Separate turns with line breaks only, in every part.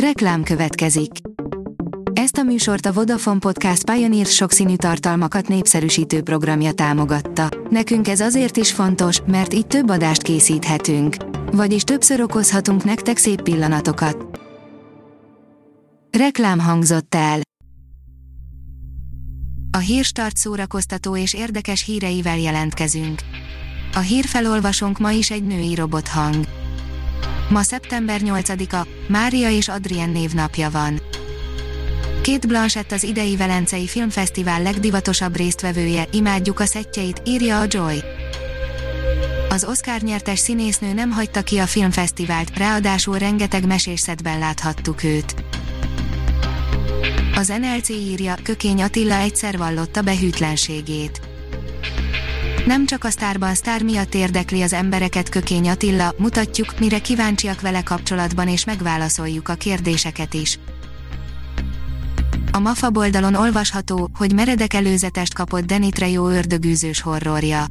Reklám következik. Ezt a műsort a Vodafone Podcast Pioneer sokszínű tartalmakat népszerűsítő programja támogatta. Nekünk ez azért is fontos, mert így több adást készíthetünk. Vagyis többször okozhatunk nektek szép pillanatokat. Reklám hangzott el. A Hírstart szórakoztató és érdekes híreivel jelentkezünk. A hírfelolvasónk ma is egy női robothang. Ma szeptember 8-a, Mária és Adrien névnapja van. Két Blanchett az idei Velencei Filmfesztivál legdivatosabb résztvevője, imádjuk a szettjeit, írja a Joy. Az Oscar nyertes színésznő nem hagyta ki a filmfesztivált, ráadásul rengeteg mesésszetben láthattuk őt. Az NLC írja, Kökény Attila egyszer vallotta behűtlenségét nem csak a sztárban sztár miatt érdekli az embereket Kökény Attila, mutatjuk, mire kíváncsiak vele kapcsolatban és megválaszoljuk a kérdéseket is. A MAFA oldalon olvasható, hogy meredek előzetest kapott Danny Trejo ördögűzős horrorja.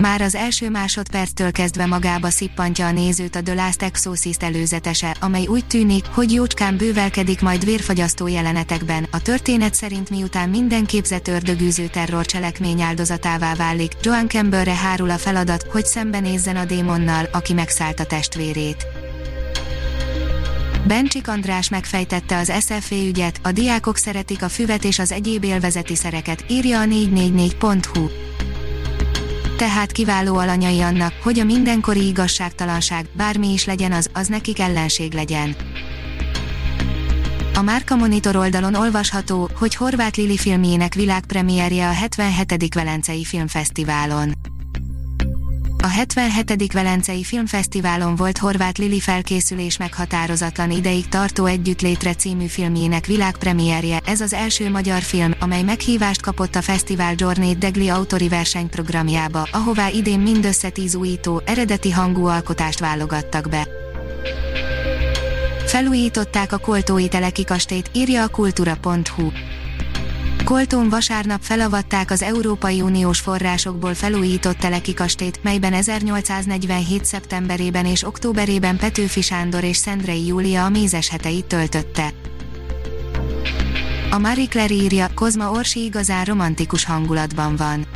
Már az első másodperctől kezdve magába szippantja a nézőt a The Last Exorcist előzetese, amely úgy tűnik, hogy jócskán bővelkedik majd vérfagyasztó jelenetekben. A történet szerint miután minden képzett ördögűző terror cselekmény áldozatává válik, Joan Campbellre hárul a feladat, hogy szembenézzen a démonnal, aki megszállta testvérét. Bencsik András megfejtette az SFV ügyet, a diákok szeretik a füvet és az egyéb élvezeti szereket, írja a 444.hu tehát kiváló alanyai annak, hogy a mindenkori igazságtalanság, bármi is legyen az, az nekik ellenség legyen. A Márka Monitor oldalon olvasható, hogy Horváth Lili filmjének világpremierje a 77. Velencei Filmfesztiválon. A 77. Velencei Filmfesztiválon volt Horváth Lili felkészülés meghatározatlan ideig tartó Együttlétre című filmjének világpremierje. Ez az első magyar film, amely meghívást kapott a fesztivál Journey Degli autori versenyprogramjába, ahová idén mindössze tíz újító, eredeti hangú alkotást válogattak be. Felújították a Koltói telekikastét, írja a kultura.hu. Koltón vasárnap felavatták az Európai Uniós forrásokból felújított telekikastét, melyben 1847. szeptemberében és októberében Petőfi Sándor és Szendrei Júlia a mézes heteit töltötte. A Marie Claire írja, Kozma Orsi igazán romantikus hangulatban van.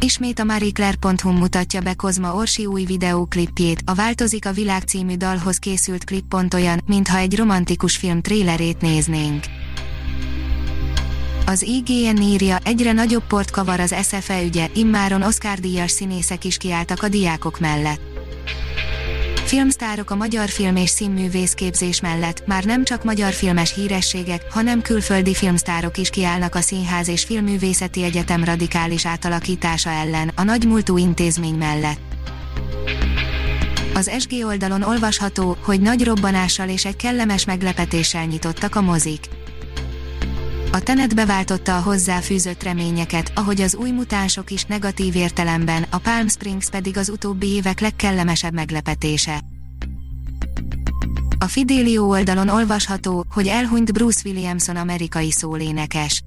Ismét a marieclaire.hu mutatja be Kozma Orsi új videóklipjét, a Változik a világ című dalhoz készült klip pont olyan, mintha egy romantikus film trélerét néznénk. Az IGN írja, egyre nagyobb port kavar az SFE ügye, immáron Oscar-díjas színészek is kiálltak a diákok mellett. Filmsztárok a magyar film és színművészképzés mellett már nem csak magyar filmes hírességek, hanem külföldi filmsztárok is kiállnak a Színház és Filmművészeti Egyetem radikális átalakítása ellen, a nagymúltú intézmény mellett. Az SG oldalon olvasható, hogy nagy robbanással és egy kellemes meglepetéssel nyitottak a mozik. A Tenet beváltotta a hozzáfűzött reményeket, ahogy az új mutánsok is negatív értelemben, a Palm Springs pedig az utóbbi évek legkellemesebb meglepetése. A Fidelio oldalon olvasható, hogy elhunyt Bruce Williamson amerikai szólénekes.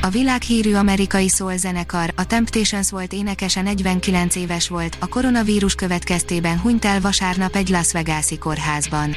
A világhírű amerikai zenekar, a Temptations volt énekese 49 éves volt, a koronavírus következtében hunyt el vasárnap egy Las Vegas-i kórházban.